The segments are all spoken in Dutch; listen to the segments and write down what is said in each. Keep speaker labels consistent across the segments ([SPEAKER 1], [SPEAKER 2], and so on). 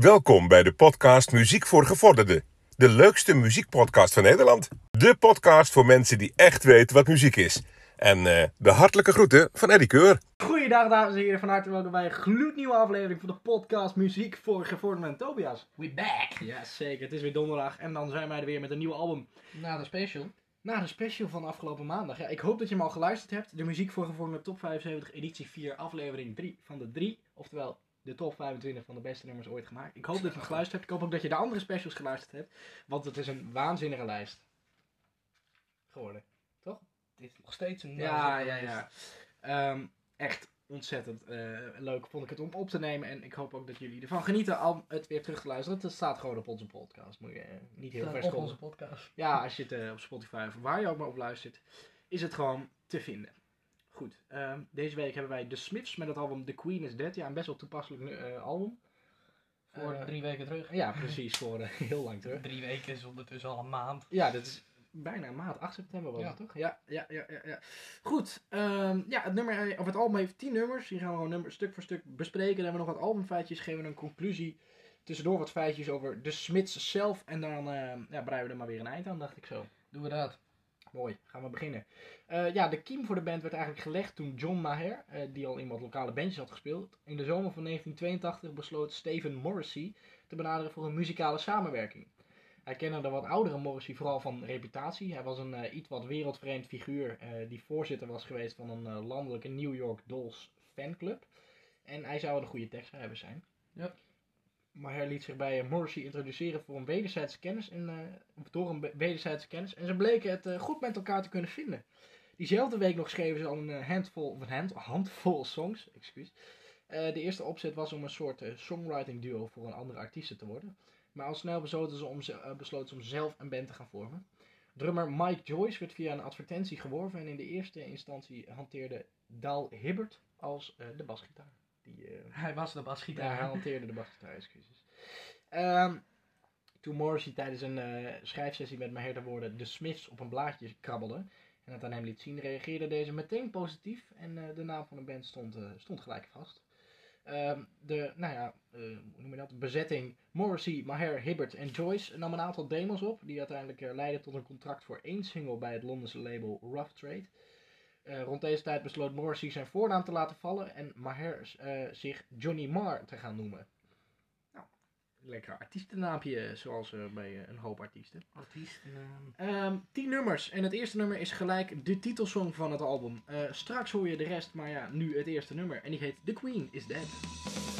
[SPEAKER 1] Welkom bij de podcast Muziek voor Gevorderden. De leukste muziekpodcast van Nederland. De podcast voor mensen die echt weten wat muziek is. En eh, de hartelijke groeten van Eddie Keur.
[SPEAKER 2] Goeiedag dames en heren, van harte welkom bij een gloednieuwe aflevering van de podcast Muziek voor Gevorderden en Tobias.
[SPEAKER 3] We back!
[SPEAKER 2] Ja, zeker. Het is weer donderdag en dan zijn wij er weer met een nieuwe album.
[SPEAKER 3] Na de special.
[SPEAKER 2] Na de special van afgelopen maandag. Ja, ik hoop dat je hem al geluisterd hebt. De Muziek voor Gevorderden Top 75 editie 4 aflevering 3 van de 3. Oftewel de top 25 van de beste nummers ooit gemaakt. Ik hoop dat je hem geluisterd hebt. Ik hoop ook dat je de andere specials geluisterd hebt. Want het is een waanzinnige lijst. Geworden.
[SPEAKER 3] Dit is nog steeds een...
[SPEAKER 2] Ja, ja, ja. Ehm, echt ontzettend eh, leuk vond ik het om op te nemen. En ik hoop ook dat jullie ervan genieten om het weer terug te luisteren. Het staat gewoon op onze podcast. Moet je eh, niet heel ver
[SPEAKER 3] op onze podcast.
[SPEAKER 2] Ja, als je het eh, op Spotify of waar je ook maar op luistert, is het gewoon te vinden. Goed, ehm, deze week hebben wij The Smiths met het album The Queen is Dead. Ja, een best wel toepasselijk eh, album.
[SPEAKER 3] Voor
[SPEAKER 2] Eh,
[SPEAKER 3] drie weken terug.
[SPEAKER 2] Ja, precies, voor eh, heel lang terug.
[SPEAKER 3] Drie weken is ondertussen al een maand.
[SPEAKER 2] Ja, dat is bijna een maand, 8 september was
[SPEAKER 3] Ja.
[SPEAKER 2] het toch? Ja, ja, ja, ja. ja. Goed, ehm, ja, het, nummer, of het album heeft 10 nummers. Die gaan we gewoon nummer, stuk voor stuk bespreken. Dan hebben we nog wat albumfeitjes, geven we een conclusie. Tussendoor wat feitjes over de Smiths zelf. En dan ehm, ja, breien we er maar weer een eind aan, dacht ik zo.
[SPEAKER 3] Doen we dat.
[SPEAKER 2] Mooi, gaan we beginnen. Eh, ja, de kiem voor de band werd eigenlijk gelegd toen John Maher, eh, die al in wat lokale bandjes had gespeeld, in de zomer van 1982 besloot Steven Morrissey te benaderen voor een muzikale samenwerking. Hij kende de wat oudere Morrissey vooral van reputatie. Hij was een eh, iets wat wereldvreemd figuur die voorzitter was geweest van een landelijke New York Dolls fanclub. En hij zou een goede tekstschrijver zijn.
[SPEAKER 3] Ja.
[SPEAKER 2] Maher liet zich bij eh, Morrissey introduceren voor een wederzijdse kennis en, of door een wederzijdse kennis. En ze bleken het eh, goed met elkaar te kunnen vinden. Diezelfde week nog schreven ze al een handvol, of hand, handvol songs. Excuus. Eh, de eerste opzet was om een soort songwriting duo voor een andere artiesten te worden. Maar al snel besloten ze om, ze, om zelf een band te gaan vormen. Drummer Mike Joyce werd via een advertentie geworven en in de eerste instantie hanteerde Dal Hibbert als de basgitaar. Die, eh,
[SPEAKER 3] Hij was de basgitaar.
[SPEAKER 2] hij hanteerde de basgitaar, excuses. Ehm, toen Morrissey tijdens een eh, schrijfsessie met Maher de woorden de Smiths op een blaadje krabbelde en het aan hem liet zien, reageerde deze meteen positief en eh, de naam van de band stond, stond gelijk vast. Ehm, de, nou ja, hoe noem je dat? Bezetting Morrissey, Maher, Hibbert en Joyce nam een aantal demos op, die uiteindelijk leidden tot een contract voor één single bij het Londense label Rough Trade. Eh, rond deze tijd besloot Morrissey zijn voornaam te laten vallen en Maher eh, zich Johnny Marr te gaan noemen. Nou, lekker artiestennaampje eh, zoals bij een hoop artiesten.
[SPEAKER 3] Artiest.
[SPEAKER 2] Ehm, tien nummers en het eerste nummer is gelijk de titelsong van het album. Straks hoor je de rest, maar ja, nu het eerste nummer en die heet The Queen is Dead.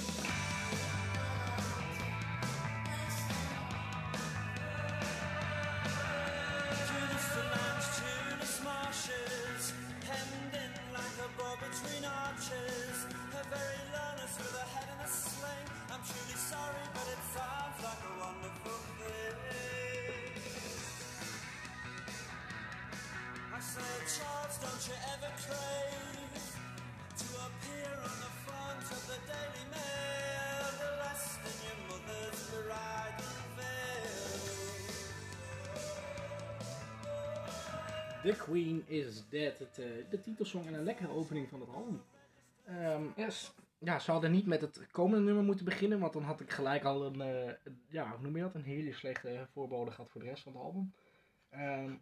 [SPEAKER 4] The
[SPEAKER 2] Queen is Dead, het, eh, de titelsong en een lekkere opening van het album. Ehm,
[SPEAKER 3] Yes.
[SPEAKER 2] ja, ze hadden niet met het komende nummer moeten beginnen, want dan had ik gelijk al een, eh, ja, hoe noem je dat, een hele slechte voorbode gehad voor de rest van het album. Ehm,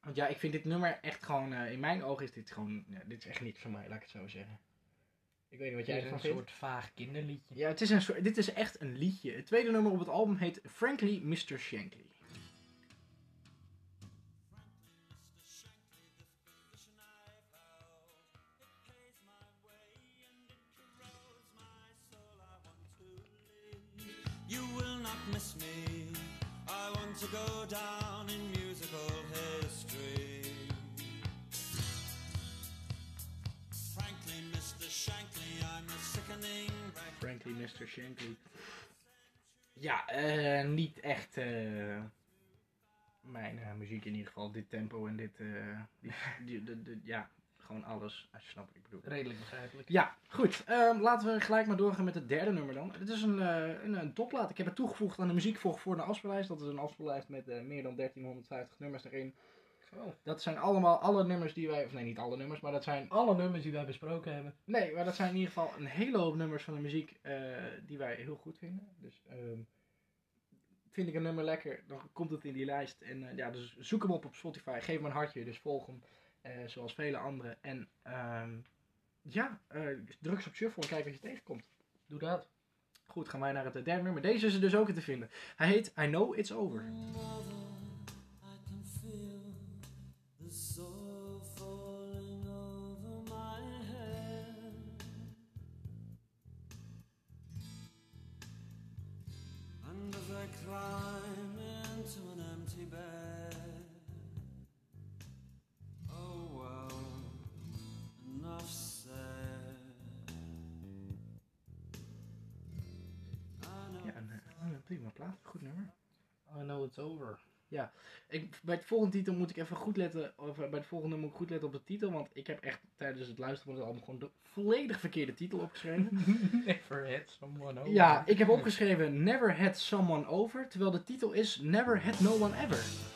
[SPEAKER 2] want ja, ik vind dit nummer echt gewoon, eh, in mijn ogen is dit gewoon, ja, dit is echt niks voor mij, laat ik het zo zeggen. Ik weet niet wat jij ervan
[SPEAKER 3] een
[SPEAKER 2] vindt.
[SPEAKER 3] soort vaag kinderliedje.
[SPEAKER 2] Ja, het is een soort, dit is echt een liedje. Het tweede nummer op het album heet Frankly Mr. Shankly.
[SPEAKER 4] Miss me. I want to go down in musical history. Frankly, Mr. Shankly, I'm a sickening.
[SPEAKER 2] Frankly Mr. Shankly. Ja, eh, niet echt eh, mijn eh, muziek in ieder geval. Dit tempo en dit, die, die, de- ja, gewoon alles, als je snapt wat ik bedoel.
[SPEAKER 3] Redelijk begrijpelijk.
[SPEAKER 2] Ja, goed. Ehm, laten we gelijk maar doorgaan met het derde nummer dan. Dit is een, eh, een, een toplaat. Ik heb het toegevoegd aan de muziek voor, voor de afspeellijst. Dat is een afspeellijst met eh, meer dan 1350 nummers erin.
[SPEAKER 3] Oh.
[SPEAKER 2] Dat zijn allemaal alle nummers die wij, of nee niet alle nummers, maar dat zijn,
[SPEAKER 3] Alle nummers die wij besproken hebben.
[SPEAKER 2] nee, maar dat zijn in ieder geval een hele hoop nummers van de muziek eh, die wij heel goed vinden. Dus ehm, vind ik een nummer lekker, dan komt het in die lijst. En eh, ja, dus zoek hem op op Spotify, geef hem een hartje, dus volg hem, zoals vele anderen. En ehm, ja, eh, druk eens op shuffle en kijk wat je tegenkomt.
[SPEAKER 3] Doe dat.
[SPEAKER 2] Goed, gaan wij naar het derde nummer. Deze is er dus ook in te vinden. Hij heet I Know It's Over. Plaat. Goed nummer.
[SPEAKER 3] I know it's over.
[SPEAKER 2] Ik, bij het volgende titel moet ik even goed letten, of eh, bij het volgende moet ik goed letten op de titel, want ik heb echt tijdens het luisteren van het album gewoon de volledig verkeerde titel opgeschreven.
[SPEAKER 3] Never had someone over.
[SPEAKER 2] ja, ik heb opgeschreven Never Had Someone Over, terwijl de titel is Never Had No One Ever.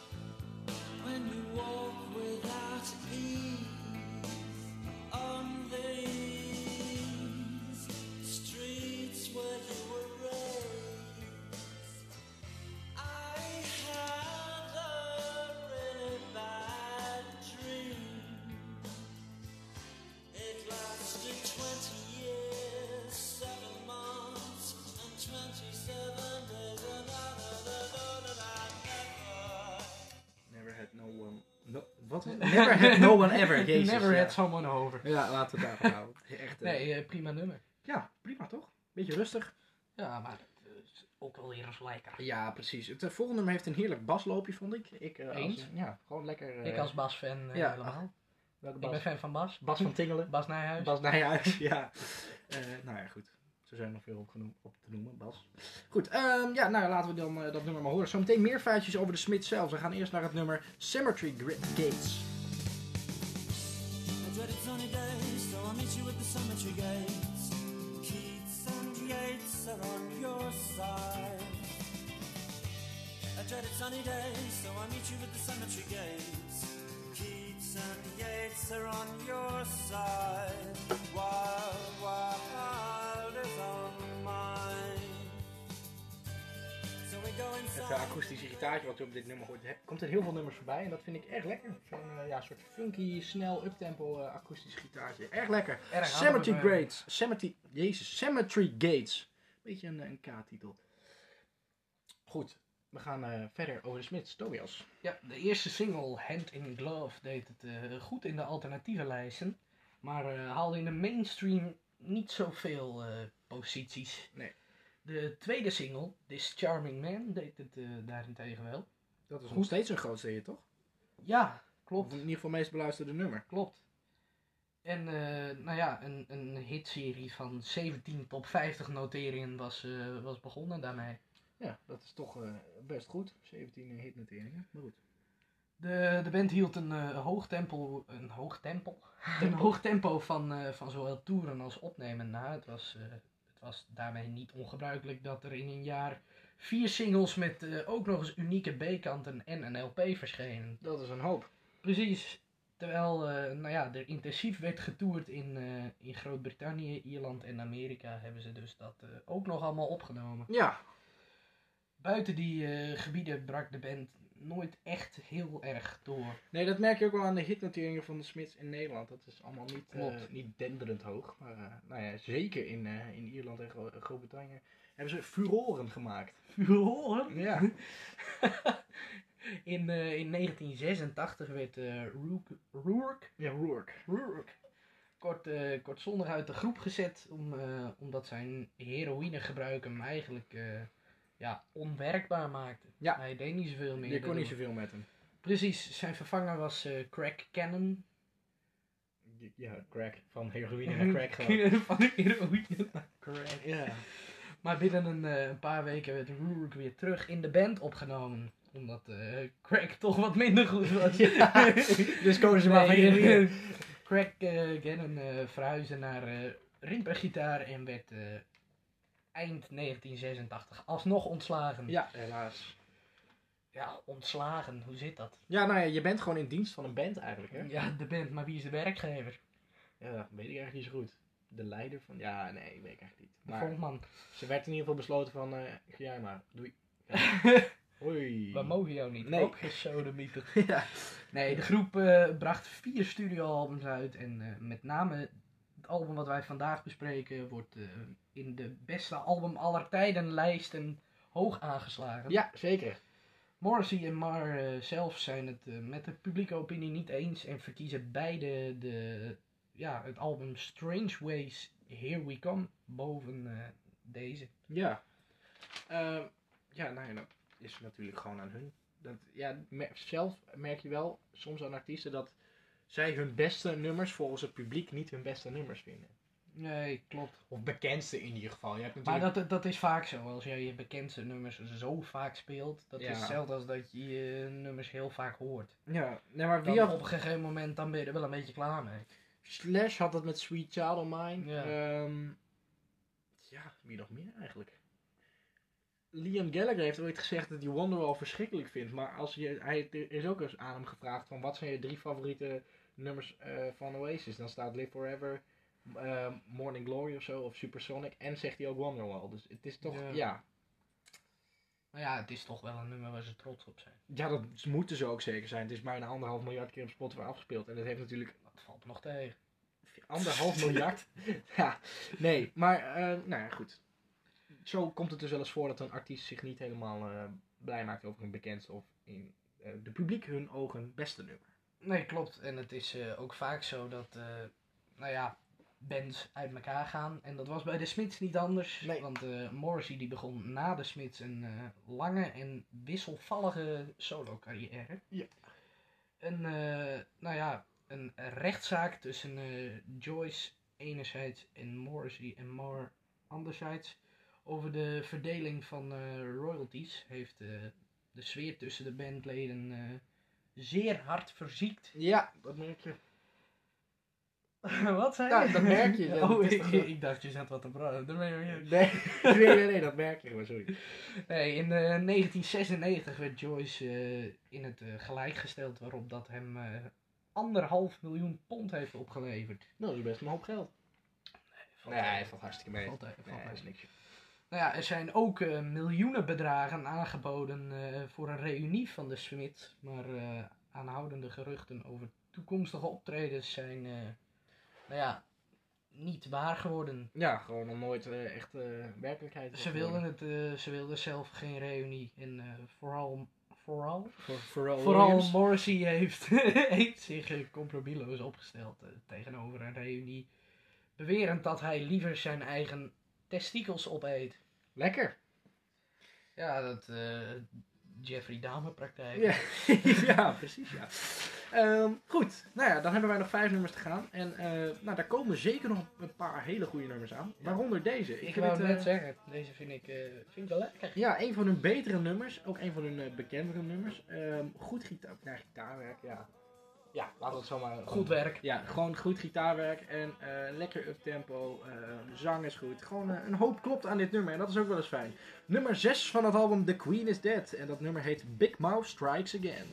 [SPEAKER 2] Jezus.
[SPEAKER 3] Never
[SPEAKER 2] ja.
[SPEAKER 3] had someone over.
[SPEAKER 2] Ja, laten we het daarvan houden. Echt, eh,
[SPEAKER 3] Nee, eh, prima nummer.
[SPEAKER 2] Ja, prima toch? Beetje rustig.
[SPEAKER 3] Ja, maar het is ook wel weer eens lekker.
[SPEAKER 2] Ja, precies. Het eh, volgende nummer heeft een heerlijk basloopje, vond ik. ik eh, als-
[SPEAKER 3] Eens.
[SPEAKER 2] ja, gewoon lekker. eh,
[SPEAKER 3] Ik als Bas-fan eh,
[SPEAKER 2] ja,
[SPEAKER 3] helemaal.
[SPEAKER 2] welke
[SPEAKER 3] Ik
[SPEAKER 2] Bas?
[SPEAKER 3] ben fan van Bas.
[SPEAKER 2] Bas van Tingelen.
[SPEAKER 3] Bas Nijhuis.
[SPEAKER 2] Bas Nijhuis, ja. Eh, nou ja, goed. Zo zijn er nog veel op, op te noemen, Bas. Goed, ehm, ja, nou laten we dan eh, dat nummer maar horen. Zometeen meer feitjes over de Smith zelf. We gaan eerst naar het nummer Cemetery Gates.
[SPEAKER 4] Sunny days, so I'll meet you at the cemetery gates. Keats and Yates are on your side. I dreaded sunny days, so I'll meet you at the cemetery gates. Keats and Yates are on your side. Wild, wild is on
[SPEAKER 2] Het eh, akoestische gitaartje wat je op dit nummer hoort, komt in heel veel nummers voorbij. En dat vind ik erg lekker. Zo'n eh, ja, soort funky, snel, uptempo eh akoestisch gitaartje. Erg lekker.
[SPEAKER 3] Erg
[SPEAKER 2] Cemetery Gates. Cemetery, jezus, Cemetery Gates. Beetje een, een K-titel. Goed, we gaan verder over de Smiths. Tobias.
[SPEAKER 3] Ja, de eerste single, Hand in Glove, deed het goed in de alternatieve lijsten. Maar haalde in de mainstream niet zoveel posities.
[SPEAKER 2] Nee.
[SPEAKER 3] De tweede single, This Charming Man, deed het eh, daarentegen wel.
[SPEAKER 2] Dat is
[SPEAKER 3] Goed.
[SPEAKER 2] nog steeds een grootste hit, toch?
[SPEAKER 3] Ja,
[SPEAKER 2] Of
[SPEAKER 3] klopt.
[SPEAKER 2] in ieder geval meest beluisterde nummer.
[SPEAKER 3] Klopt. En eh, nou ja, een, een hitserie van 17 top 50 noteringen was, eh, was begonnen daarmee.
[SPEAKER 2] Ja, dat is toch best goed. 17 hitnoteringen. Maar goed.
[SPEAKER 3] De, de band hield een hoog tempo, een hoog tempo, een hoog tempo van, van zowel toeren als opnemen na. Het was, was daarmee niet ongebruikelijk dat er in een jaar vier singles met eh, ook nog eens unieke B-kanten en een LP verschenen.
[SPEAKER 2] Dat is een hoop.
[SPEAKER 3] Precies. Terwijl eh, nou ja, er intensief werd getoerd in, eh, in Groot-Brittannië, Ierland en Amerika, hebben ze dus dat ook nog allemaal opgenomen.
[SPEAKER 2] Ja,
[SPEAKER 3] Buiten die gebieden brak de band nooit echt heel erg door.
[SPEAKER 2] nee, dat merk je ook wel aan de hitnoteringen van de Smiths in Nederland. Dat is allemaal niet, eh, niet denderend hoog. Maar eh, nou ja, zeker in, eh, in Ierland en Gro- Groot-Brittannië hebben ze furoren gemaakt.
[SPEAKER 3] Furoren?
[SPEAKER 2] Ja.
[SPEAKER 3] In, in 1986 werd Rourke, Rourke,
[SPEAKER 2] Ja, Rourke.
[SPEAKER 3] Rourke kort, eh, kortzondig uit de groep gezet. Om, omdat zijn heroïnegebruik hem eigenlijk ja, onwerkbaar maakte.
[SPEAKER 2] Ja.
[SPEAKER 3] Hij deed niet zoveel meer.
[SPEAKER 2] Je kon niet zoveel met hem.
[SPEAKER 3] Precies, zijn vervanger was eh Crack Cannon.
[SPEAKER 2] Ja, crack. Van heroïne naar crack gewoon.
[SPEAKER 3] Van heroïne naar crack.
[SPEAKER 2] ja.
[SPEAKER 3] Maar binnen een, eh, een paar weken werd Rourke weer terug in de band opgenomen. Omdat eh Crack toch wat minder goed was.
[SPEAKER 2] Ja, dus kozen ze maar van
[SPEAKER 3] Nee,
[SPEAKER 2] heroïne.
[SPEAKER 3] Craig Gannon eh, verhuisde naar rimpergitaar en werd eind 1986 alsnog ontslagen.
[SPEAKER 2] Ja, helaas.
[SPEAKER 3] Ja, ontslagen, hoe zit dat?
[SPEAKER 2] Ja, nou ja, je bent gewoon in dienst van een band eigenlijk, hè?
[SPEAKER 3] Ja, de band, maar wie is de werkgever?
[SPEAKER 2] Ja, dat weet ik eigenlijk niet zo goed. De leider van... Ja, nee, weet ik eigenlijk niet.
[SPEAKER 3] De
[SPEAKER 2] Maar
[SPEAKER 3] frontman.
[SPEAKER 2] ze werd in ieder geval besloten van... eh ga jij maar, doei. Hoi.
[SPEAKER 3] We mogen jou niet.
[SPEAKER 2] Nee.
[SPEAKER 3] Ook gesodemieter.
[SPEAKER 2] ja.
[SPEAKER 3] Nee, de groep eh, bracht vier studioalbums uit. En eh, met name het album wat wij vandaag bespreken wordt eh, in de beste album aller tijden lijsten hoog aangeslagen.
[SPEAKER 2] ja, zeker.
[SPEAKER 3] Morrissey en Marr eh, zelf zijn het eh, met de publieke opinie niet eens en verkiezen beide de, ja, het album Strange Ways Here We Come boven deze.
[SPEAKER 2] Ja. Ja, nou ja, dat is natuurlijk gewoon aan hun. Dat, ja, zelf merk je wel soms aan artiesten dat zij hun beste nummers volgens het publiek niet hun beste nummers vinden.
[SPEAKER 3] Nee, klopt.
[SPEAKER 2] Of bekendste in ieder geval. Je hebt
[SPEAKER 3] Maar
[SPEAKER 2] natuurlijk...
[SPEAKER 3] dat, dat is vaak zo. Als jij je bekendste nummers zo vaak speelt, dat
[SPEAKER 2] Ja.
[SPEAKER 3] is hetzelfde als dat je je nummers heel vaak hoort.
[SPEAKER 2] Ja, nee, maar
[SPEAKER 3] Dan
[SPEAKER 2] wie had...
[SPEAKER 3] op een gegeven moment dan ben je er wel een beetje klaar mee.
[SPEAKER 2] Slash had dat met Sweet Child of Mine.
[SPEAKER 3] Ja.
[SPEAKER 2] Ehm, ja, wie nog meer eigenlijk? Liam Gallagher heeft ooit gezegd dat hij Wonderwall verschrikkelijk vindt. Maar als je, hij, er is ook eens aan hem gevraagd van wat zijn je drie favoriete nummers eh, van Oasis. Dan staat Live Forever, eh, Morning Glory of zo, of Supersonic. En zegt hij ook Wonderwall. Dus het is toch,
[SPEAKER 3] Ja.
[SPEAKER 2] ja.
[SPEAKER 3] Maar ja, het is toch wel een nummer waar ze trots op zijn.
[SPEAKER 2] Ja, dat moeten ze ook zeker zijn. Het is bijna anderhalf miljard keer op Spotify afgespeeld. En dat heeft natuurlijk
[SPEAKER 3] Dat valt nog tegen.
[SPEAKER 2] Anderhalf miljard? ja, nee, maar eh, nou ja, goed. Zo komt het dus wel eens voor dat een artiest zich niet helemaal eh, blij maakt over hun bekendste of in eh, de publiek hun ogen beste nummer.
[SPEAKER 3] Nee, klopt. En het is eh, ook vaak zo dat, nou ja, bands uit elkaar gaan. En dat was bij de Smiths niet anders.
[SPEAKER 2] Nee.
[SPEAKER 3] Want Morrissey die begon na de Smiths een lange en wisselvallige solo carrière.
[SPEAKER 2] Ja.
[SPEAKER 3] Een, nou ja, een rechtszaak tussen Joyce enerzijds en Morrissey en Marr anderzijds. Over de verdeling van eh, royalties heeft eh, de sfeer tussen de bandleden eh, zeer hard verziekt.
[SPEAKER 2] Ja, dat merk je.
[SPEAKER 3] wat zei
[SPEAKER 2] Ja,
[SPEAKER 3] je?
[SPEAKER 2] dat merk je, ja,
[SPEAKER 3] oh, ik, dacht je zat wat te praten.
[SPEAKER 2] Nee, nee, nee, nee, dat merk je gewoon, sorry.
[SPEAKER 3] Nee, in eh, 1996 werd Joyce in het gelijk gesteld waarop dat hem anderhalf miljoen pond heeft opgeleverd.
[SPEAKER 2] Nou, dat is best een hoop geld.
[SPEAKER 3] Valt
[SPEAKER 2] Nee,
[SPEAKER 3] tegen.
[SPEAKER 2] hij valt hartstikke mee.
[SPEAKER 3] Valt valt
[SPEAKER 2] Nee,
[SPEAKER 3] tegen.
[SPEAKER 2] niks.
[SPEAKER 3] Nou ja, er zijn ook eh, miljoenen bedragen aangeboden eh, voor een reunie van de Smiths. Maar eh, aanhoudende geruchten over toekomstige optredens zijn, nou ja, niet waar geworden.
[SPEAKER 2] Ja, gewoon nog nooit echt werkelijkheid.
[SPEAKER 3] Ze wilden, het, ze wilden zelf geen reunie. En vooral, vooral, vooral
[SPEAKER 2] Williams.
[SPEAKER 3] Morrissey heeft, heeft zich eh, compromisloos opgesteld tegenover een reunie. Bewerend dat hij liever zijn eigen testikels opeet.
[SPEAKER 2] Lekker.
[SPEAKER 3] Ja, dat eh, Jeffrey Dahmer praktijk.
[SPEAKER 2] Ja, ja precies. Ja. Ehm, goed, nou ja, dan hebben wij nog vijf nummers te gaan. En eh, nou, daar komen zeker nog een paar hele goede nummers aan. Waaronder deze.
[SPEAKER 3] Ik
[SPEAKER 2] vind
[SPEAKER 3] wou
[SPEAKER 2] het,
[SPEAKER 3] het
[SPEAKER 2] eh,
[SPEAKER 3] net zeggen, deze vind ik, vind ik wel lekker.
[SPEAKER 2] Ja, een van hun betere nummers. Ook een van hun bekendere nummers. Ehm, goed gitaar, nou, gitaarwerk, ja. Ja, laten we het zo maar...
[SPEAKER 3] Goed werk.
[SPEAKER 2] Ja, gewoon goed gitaarwerk en eh, lekker uptempo. eh zang is goed. Gewoon eh, een hoop klopt aan dit nummer en dat is ook wel eens fijn. Nummer 6 van het album The Queen is Dead. En dat nummer heet Big Mouth Strikes Again.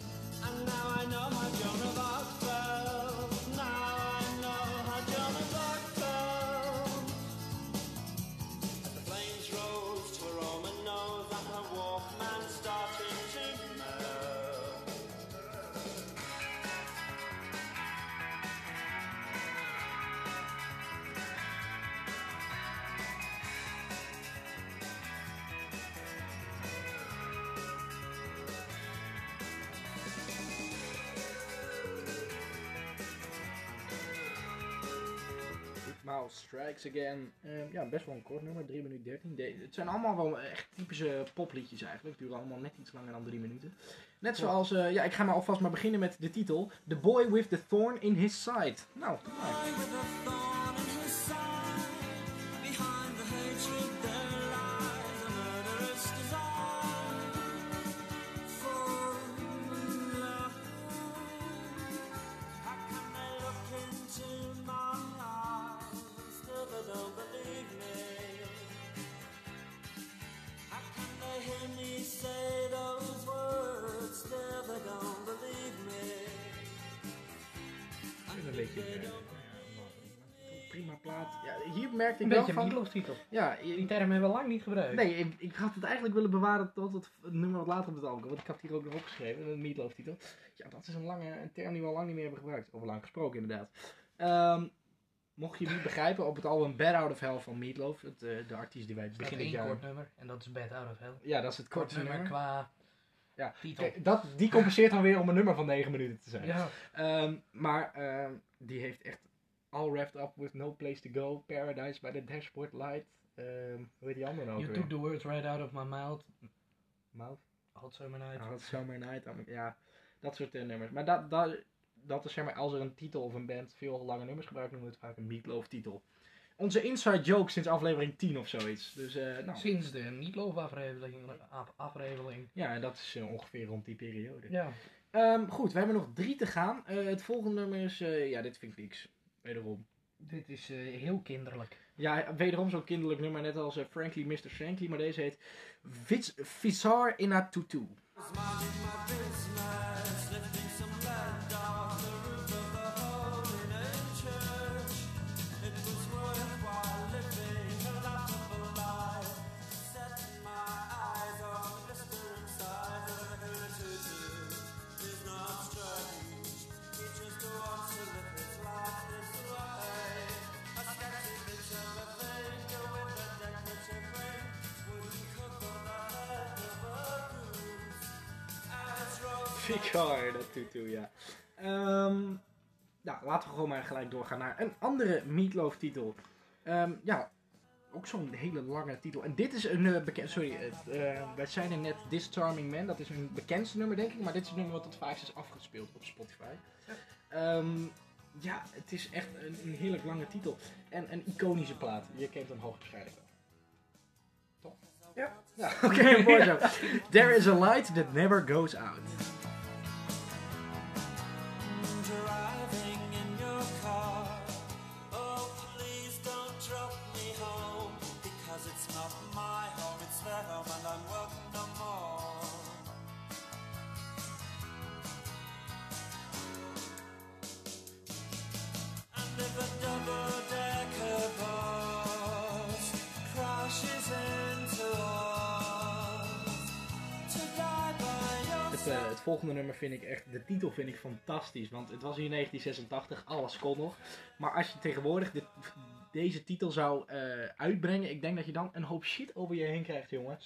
[SPEAKER 4] And now I know how Joan
[SPEAKER 2] Mouth Strikes Again. Ehm, ja, best wel een kort nummer, 3 minuten 13. De- het zijn allemaal wel echt typische popliedjes eigenlijk. Duren allemaal net iets langer dan 3 minuten. Net zoals, eh, ja, ik ga maar alvast maar beginnen met de titel. The Boy with the Thorn in His Side. Nou, maar. Een beetje... ja, prima plaat. Ja, hier merkte
[SPEAKER 3] Een
[SPEAKER 2] ik wel
[SPEAKER 3] beetje
[SPEAKER 2] van...
[SPEAKER 3] Meatloaf titel.
[SPEAKER 2] Ja,
[SPEAKER 3] Die term hebben we lang niet gebruikt.
[SPEAKER 2] Nee, ik, ik had het eigenlijk willen bewaren tot het nummer wat later op het album komt. Want ik heb het hier ook nog opgeschreven, een Meatloaf titel. Ja, dat is een, lange, een term die we al lang niet meer hebben gebruikt. Of lang gesproken inderdaad. Ehm, mocht je niet begrijpen, op het album Bad Out of Hell van Meatloaf, het, eh, de artiest die wij begin dit jaar...
[SPEAKER 3] kort nummer en dat is Bad Out of Hell.
[SPEAKER 2] Ja, dat is het
[SPEAKER 3] Kort nummer
[SPEAKER 2] nummer.
[SPEAKER 3] qua
[SPEAKER 2] Ja. Kijk, dat, die compenseert dan weer om een nummer van 9 minuten te zijn.
[SPEAKER 3] Ja.
[SPEAKER 2] Ehm, maar ehm, die heeft echt All Wrapped Up With No Place To Go, Paradise by the Dashboard Light. ehm hoe heet die andere nou
[SPEAKER 3] You
[SPEAKER 2] weer?
[SPEAKER 3] took the words right out of my mouth.
[SPEAKER 2] Mouth?
[SPEAKER 3] Hot Summer Night.
[SPEAKER 2] Is Summer Night. Ja, dat soort eh, nummers. Maar dat, dat, dat is zeg maar, als er een titel of een band veel lange nummers gebruikt, noemen we het vaak een Meatloaf titel. Onze inside joke sinds aflevering 10 of zoiets. Dus, eh, nou,
[SPEAKER 3] Sinds de Meatloaf afreveling. af- afreveling.
[SPEAKER 2] ja, dat is eh, ongeveer rond die periode.
[SPEAKER 3] Ja.
[SPEAKER 2] Ehm, goed, we hebben nog drie te gaan. Eh, het volgende nummer is, eh, ja, dit vind ik niks. Wederom.
[SPEAKER 3] Dit is eh, heel kinderlijk.
[SPEAKER 2] Ja, wederom zo'n kinderlijk nummer, net als Frankly Mr. Frankly, maar deze heet Viz- Vizar in a Tutu.
[SPEAKER 4] As Rose
[SPEAKER 2] Vizar, dat Tutu, ja. Ehm, nou, laten we gewoon maar gelijk doorgaan naar een andere Meatloaf titel. Ehm, ja, ook zo'n hele lange titel. En dit is een eh, bekend... Sorry, eh, wij zeiden net This Charming Man. Dat is een bekendste nummer, denk ik. Maar dit is het nummer wat het vaakst is afgespeeld op Spotify. Ehm, ja, het is echt een, een heerlijk lange titel. En een iconische plaat. Je kent hem hoogstwaarschijnlijk wel. Toch? Ja. Ja, oké, mooi zo. There is a light that never goes out. Volgende nummer vind ik echt, de titel vind ik fantastisch. Want het was in 1986, alles kon nog. Maar als je tegenwoordig dit, deze titel zou eh, uitbrengen, ik denk dat je dan een hoop shit over je heen krijgt, jongen.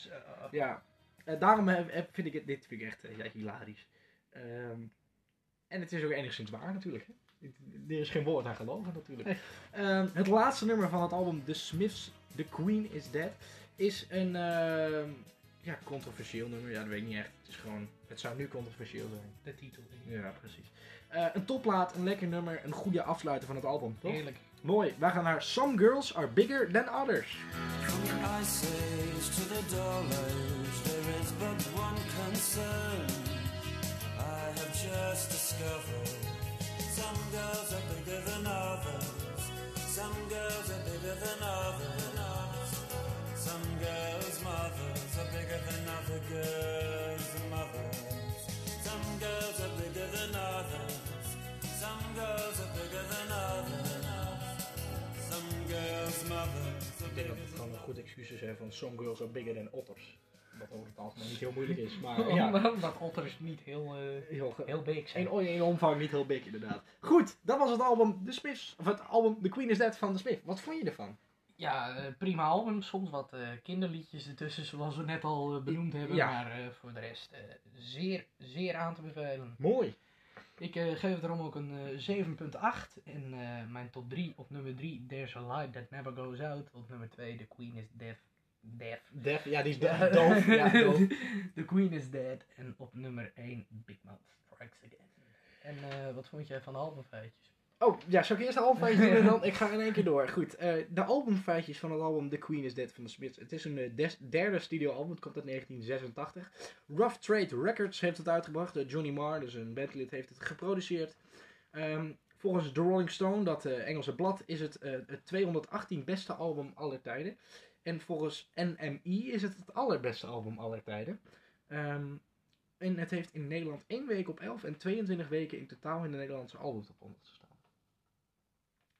[SPEAKER 2] Ja, eh, daarom heb- heb- vind ik het, dit vind ik echt eh, ja, hilarisch. Ehm, en het is ook enigszins waar natuurlijk. Hè? Er is geen woord aan gelogen natuurlijk. Ehm, het laatste nummer van het album The Smiths, The Queen is Dead, is een ehm, ja, controversieel nummer. Ja, dat weet ik niet echt. Het is gewoon, het zou nu controversieel zijn.
[SPEAKER 3] De titel.
[SPEAKER 2] Ja, precies. Eh, een topplaat, een lekker nummer, een goede afsluiter van het album, toch?
[SPEAKER 3] Heerlijk.
[SPEAKER 2] Mooi. Wij gaan naar Some Girls Are Bigger Than Others.
[SPEAKER 4] From the ice age to the dull age, there is but one concern. I have just discovered some girls are bigger than others. Some girls are bigger than others. Some girls' mothers are bigger than other girls' mothers. Some girls are bigger than others. Some girls are bigger than others. Some girls' mothers are
[SPEAKER 2] Ik denk
[SPEAKER 4] bigger
[SPEAKER 2] dat het gewoon een goed excuus is hè, van Some Girls Are Bigger Than Otters. Wat over het algemeen niet heel moeilijk is, maar ja.
[SPEAKER 3] Omdat otters niet heel, eh,
[SPEAKER 2] Heel,
[SPEAKER 3] heel big zijn.
[SPEAKER 2] in, in omvang niet heel big inderdaad. Goed, dat was het album The Smiths. Of het album The Queen is Dead van The Smiths. Wat vond je ervan?
[SPEAKER 3] Ja, eh, prima album. Soms wat eh, kinderliedjes ertussen, zoals we net al eh, benoemd hebben.
[SPEAKER 2] Ja.
[SPEAKER 3] Maar voor de rest zeer, zeer aan te bevelen.
[SPEAKER 2] Mooi.
[SPEAKER 3] Ik geef het daarom ook een eh, 7.8. En mijn top 3 op nummer 3, There's a Light That Never Goes Out. Op nummer 2, The Queen is Deaf. Deaf.
[SPEAKER 2] Def, ja, die is do- doof. Ja, doof.
[SPEAKER 3] The Queen is Dead. En op nummer 1, Big Mouth Strikes Again. En wat vond jij van de albumfeitjes?
[SPEAKER 2] Oh, ja, zal ik eerst de albumfeitjes doen en dan? Ik ga in één keer door. Goed, eh, de albumfeitjes van het album The Queen is Dead van de Smiths. Het is een eh, des- derde studioalbum, het komt uit 1986. Rough Trade Records heeft het uitgebracht. Eh, Johnny Marr, dus een bandlid, heeft het geproduceerd. Ehm, volgens The Rolling Stone, dat Engelse blad, is het het 218 beste album aller tijden. En volgens NME is het het allerbeste album aller tijden. Ehm, En het heeft in Nederland 1 week op 11 en 22 weken in totaal in de Nederlandse albumtop 100 gestaan.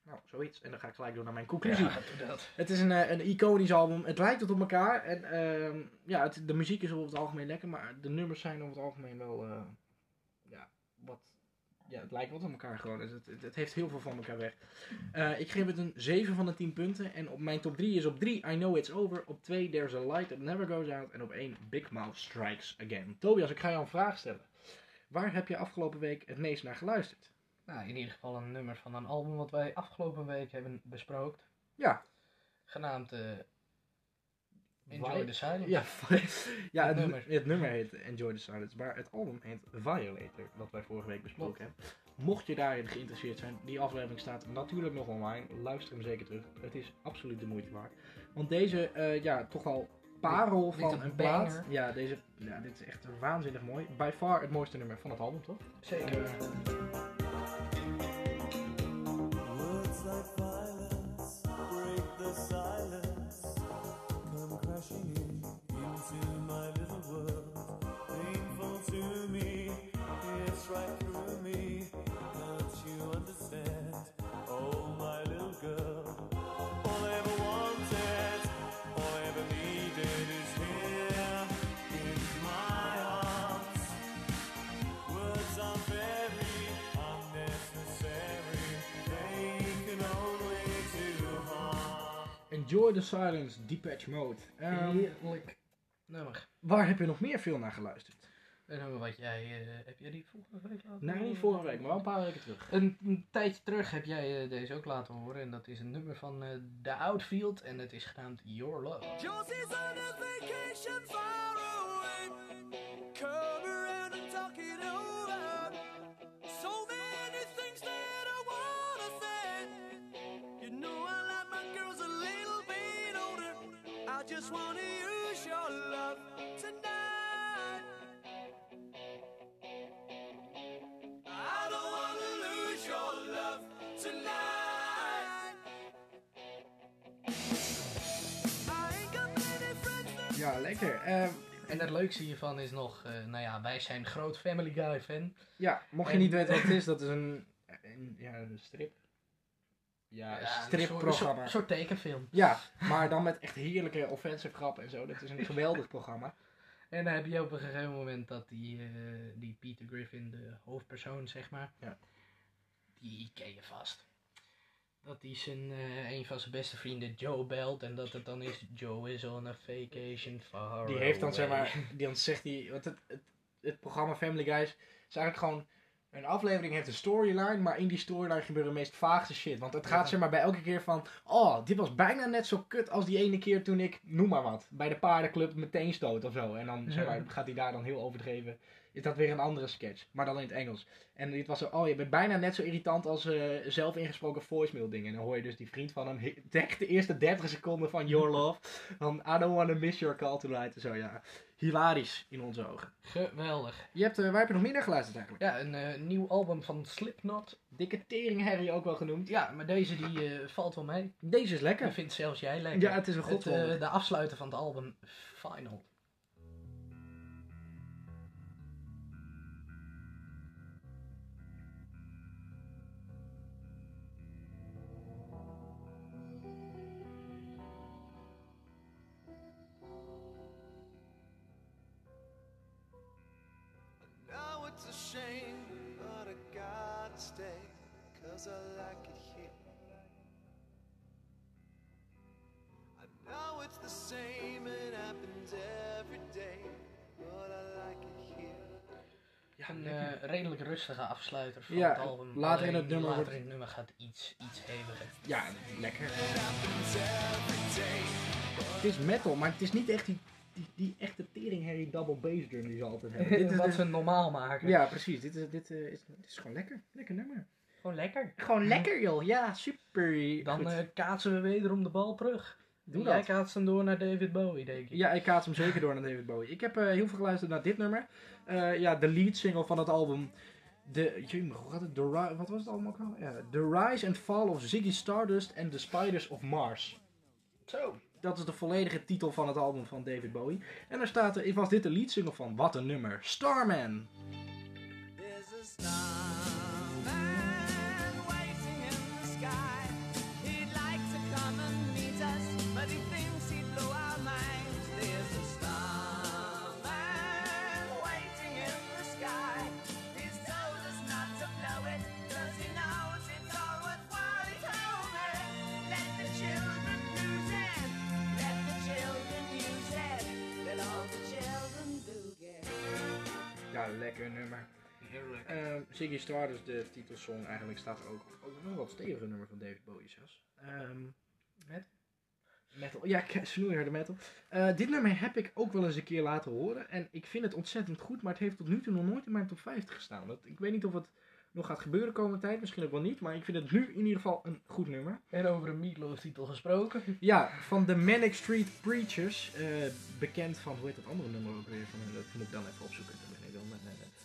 [SPEAKER 2] Nou, zoiets. En dan ga ik gelijk door naar mijn conclusie.
[SPEAKER 3] Ja, dat.
[SPEAKER 2] Het is een, eh, een iconisch album. Het lijkt wat op elkaar. En ehm, ja, het, de muziek is over het algemeen lekker. Maar de nummers zijn over het algemeen wel... eh, ja, wat... Ja, het lijkt wat op elkaar gewoon. Het, het, het heeft heel veel van elkaar weg. Eh, ik geef het een 7 van de 10 punten. En op mijn top 3 is op 3 I Know It's Over. Op 2 There's a Light That Never Goes Out. En op 1 Big Mouth Strikes Again. Tobias, ik ga jou een vraag stellen. Waar heb je afgelopen week het meest naar geluisterd?
[SPEAKER 3] Nou, in ieder geval een nummer van een album wat wij afgelopen week hebben besproken.
[SPEAKER 2] Ja.
[SPEAKER 3] Genaamd eh, Enjoy the Silence.
[SPEAKER 2] Ja, ja het,
[SPEAKER 3] Het
[SPEAKER 2] nummer.
[SPEAKER 3] nummer.
[SPEAKER 2] het nummer heet Enjoy the Silence, maar het album heet Violator, wat wij vorige week besproken hebben. Mocht je daarin geïnteresseerd zijn, die aflevering staat natuurlijk nog online. Luister hem zeker terug. Het is absoluut de moeite waard. Want deze, eh, ja, toch al parel van een
[SPEAKER 3] een
[SPEAKER 2] plaat. Ja, deze, ja, dit is echt waanzinnig mooi. By far het mooiste nummer van het album, toch?
[SPEAKER 3] Zeker.
[SPEAKER 4] Words To me, it's right through me. Don't you understand? Oh, my little girl. All I ever wanted, all I ever needed is here in my arms. Words are very unnecessary. They can only do harm.
[SPEAKER 2] Enjoy the Silence, Depeche Mode. Ehm,
[SPEAKER 3] Heerlijk nummer.
[SPEAKER 2] waar heb je nog meer veel naar geluisterd?
[SPEAKER 3] Een nummer wat jij... eh, heb jij die vorige week laten
[SPEAKER 2] Nee, niet vorige week, maar wel een paar weken terug.
[SPEAKER 3] Een, een tijdje terug heb jij eh, deze ook laten horen. En dat is een nummer van eh The Outfield. En het is genaamd Your Love.
[SPEAKER 4] Josie's on a vacation far away. Come around and talk it over. So many things that I wanna say. You know I like my girls a little bit older. I just wanna use your love tonight.
[SPEAKER 2] Ja, lekker. Ehm,
[SPEAKER 3] En het leukste hiervan is nog... eh, nou ja, wij zijn groot Family Guy fan.
[SPEAKER 2] Ja, mocht je
[SPEAKER 3] En-
[SPEAKER 2] niet weten wat het is, dat is een, een, ja, een strip. Ja, een
[SPEAKER 3] Ja, een
[SPEAKER 2] stripprogramma.
[SPEAKER 3] soort- Een soort tekenfilm.
[SPEAKER 2] Ja, maar dan met echt heerlijke offensive grappen en zo. Dat is een geweldig programma.
[SPEAKER 3] En dan heb je op een gegeven moment dat die, eh, die Peter Griffin, de hoofdpersoon zeg maar,
[SPEAKER 2] Ja.
[SPEAKER 3] Die ken je vast. Dat hij zijn, eh, een van zijn beste vrienden Joe belt en dat het dan is Joe is on a vacation far
[SPEAKER 2] Die heeft dan zeg maar, die dan zegt hij, want het, het, het programma Family Guys is eigenlijk gewoon, een aflevering heeft een storyline, maar in die storyline gebeuren de meest vaagste shit. Want het gaat
[SPEAKER 3] Ja.
[SPEAKER 2] zeg maar bij elke keer van, oh, dit was bijna net zo kut als die ene keer toen ik, noem maar wat, bij de paardenclub meteen stoot of zo. En dan zeg maar, gaat hij daar dan heel overdreven. Is dat weer een andere sketch, maar dan in het Engels. En dit was zo, oh, je bent bijna net zo irritant als eh, zelf ingesproken voicemail dingen. En dan hoor je dus die vriend van hem, de eerste 30 seconden van Your Love. Van, I don't wanna miss your call tonight. En zo, ja. Hilarisch in onze ogen.
[SPEAKER 3] Geweldig.
[SPEAKER 2] Je hebt, eh, waar heb je nog meer naar geluisterd eigenlijk?
[SPEAKER 3] Ja, een eh, nieuw album van Slipknot.
[SPEAKER 2] Dikke Tering Harry ook wel genoemd.
[SPEAKER 3] Ja, maar deze die eh, valt wel mee.
[SPEAKER 2] Deze is lekker.
[SPEAKER 3] vind zelfs jij lekker.
[SPEAKER 2] Ja, het is een godwonder.
[SPEAKER 3] eh, de afsluiter van het album Final.
[SPEAKER 4] Stay, cause I like it here. I know it's the same, it happens every day, but I like it here.
[SPEAKER 2] Ja,
[SPEAKER 3] Een eh, redelijk rustige afsluiter van
[SPEAKER 2] Ja,
[SPEAKER 3] het album.
[SPEAKER 2] later in
[SPEAKER 3] Alleen
[SPEAKER 2] het nummer
[SPEAKER 3] later
[SPEAKER 2] wordt-
[SPEAKER 3] in het nummer gaat iets, iets heviger.
[SPEAKER 2] ja, lekker. Het is metal, maar het is niet echt die, die, die echte Tering Harry double bass drum die ze altijd hebben. dit is
[SPEAKER 3] Wat
[SPEAKER 2] dus-
[SPEAKER 3] ze normaal maken.
[SPEAKER 2] ja, precies. Dit is, dit, eh, is, dit is gewoon lekker. Lekker nummer.
[SPEAKER 3] Gewoon lekker.
[SPEAKER 2] Gewoon lekker, joh. Ja, super.
[SPEAKER 3] Dan eh, kaatsen we wederom de bal terug.
[SPEAKER 2] Doe
[SPEAKER 3] Jij
[SPEAKER 2] dat.
[SPEAKER 3] kaatst hem door naar David Bowie, denk ik.
[SPEAKER 2] Ja, ik kaats hem zeker door naar David Bowie. Ik heb eh, heel veel geluisterd naar dit nummer. Ja, de lead single van het album. De, jee, hoe gaat het? The Ri- wat was het allemaal ook al? Ja, The Rise and Fall of Ziggy Stardust and the Spiders of Mars.
[SPEAKER 3] Zo.
[SPEAKER 2] Dat is de volledige titel van het album van David Bowie. En daar staat er, was dit de leadsingle van. Wat een nummer, starman lekker nummer.
[SPEAKER 3] Heerlijk.
[SPEAKER 2] Ehm Ziggy Stardust, de titelsong, eigenlijk staat er ook ook nog wel wat steviger nummer van David Bowie zelfs. Ehm
[SPEAKER 3] Met?
[SPEAKER 2] metal. Ja, snoeiharde metal. Eh, dit nummer heb ik ook wel eens een keer laten horen. En ik vind het ontzettend goed, maar het heeft tot nu toe nog nooit in mijn top 50 gestaan. Dat, ik weet niet of het nog gaat gebeuren komende tijd, misschien ook wel niet. Maar ik vind het nu in ieder geval een goed nummer.
[SPEAKER 3] En over een Meatloaf titel gesproken.
[SPEAKER 2] Ja, van de Manic Street Preachers. eh, bekend van, hoe heet dat andere nummer ook weer? Van, eh, dat moet ik dan even opzoeken.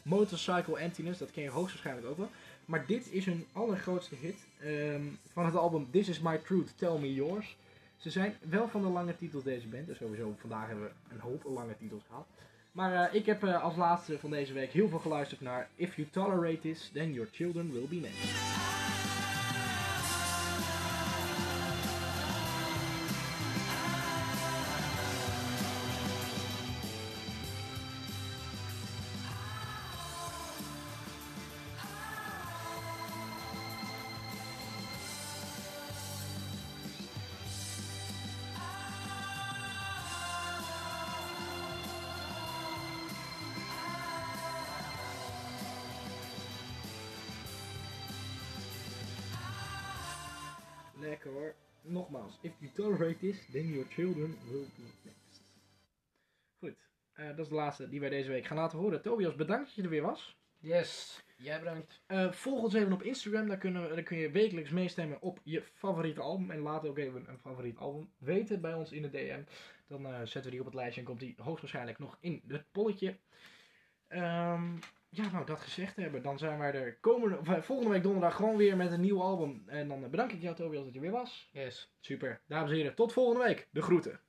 [SPEAKER 2] Motorcycle Emptiness, dat ken je hoogstwaarschijnlijk ook wel. Maar dit is hun allergrootste hit ehm, van het album This Is My Truth, Tell Me Yours. Ze zijn wel van de lange titels deze band. Dus sowieso vandaag hebben we een hoop lange titels gehad. Maar eh, ik heb eh, als laatste van deze week heel veel geluisterd naar If You Tolerate This, Then Your Children Will Be Next. Lekker hoor. Nogmaals, if you tolerate this, then your children will be next. Goed, eh, dat is de laatste die wij deze week gaan laten horen. Tobias, bedankt dat je er weer was.
[SPEAKER 3] Yes. Jij bedankt.
[SPEAKER 2] Eh, volg ons even op Instagram, daar, kunnen, daar kun je wekelijks meestemmen op je favoriete album. En laat ook even een favoriet album weten bij ons in de DM. Dan eh, zetten we die op het lijstje en komt die hoogstwaarschijnlijk nog in het polletje. Ehm, ja, nou dat gezegd hebben, dan zijn wij er komende, volgende week donderdag gewoon weer met een nieuw album. En dan eh, bedank ik jou Tobias dat je weer was.
[SPEAKER 3] Yes.
[SPEAKER 2] Super. Dames en heren, tot volgende week. De groeten.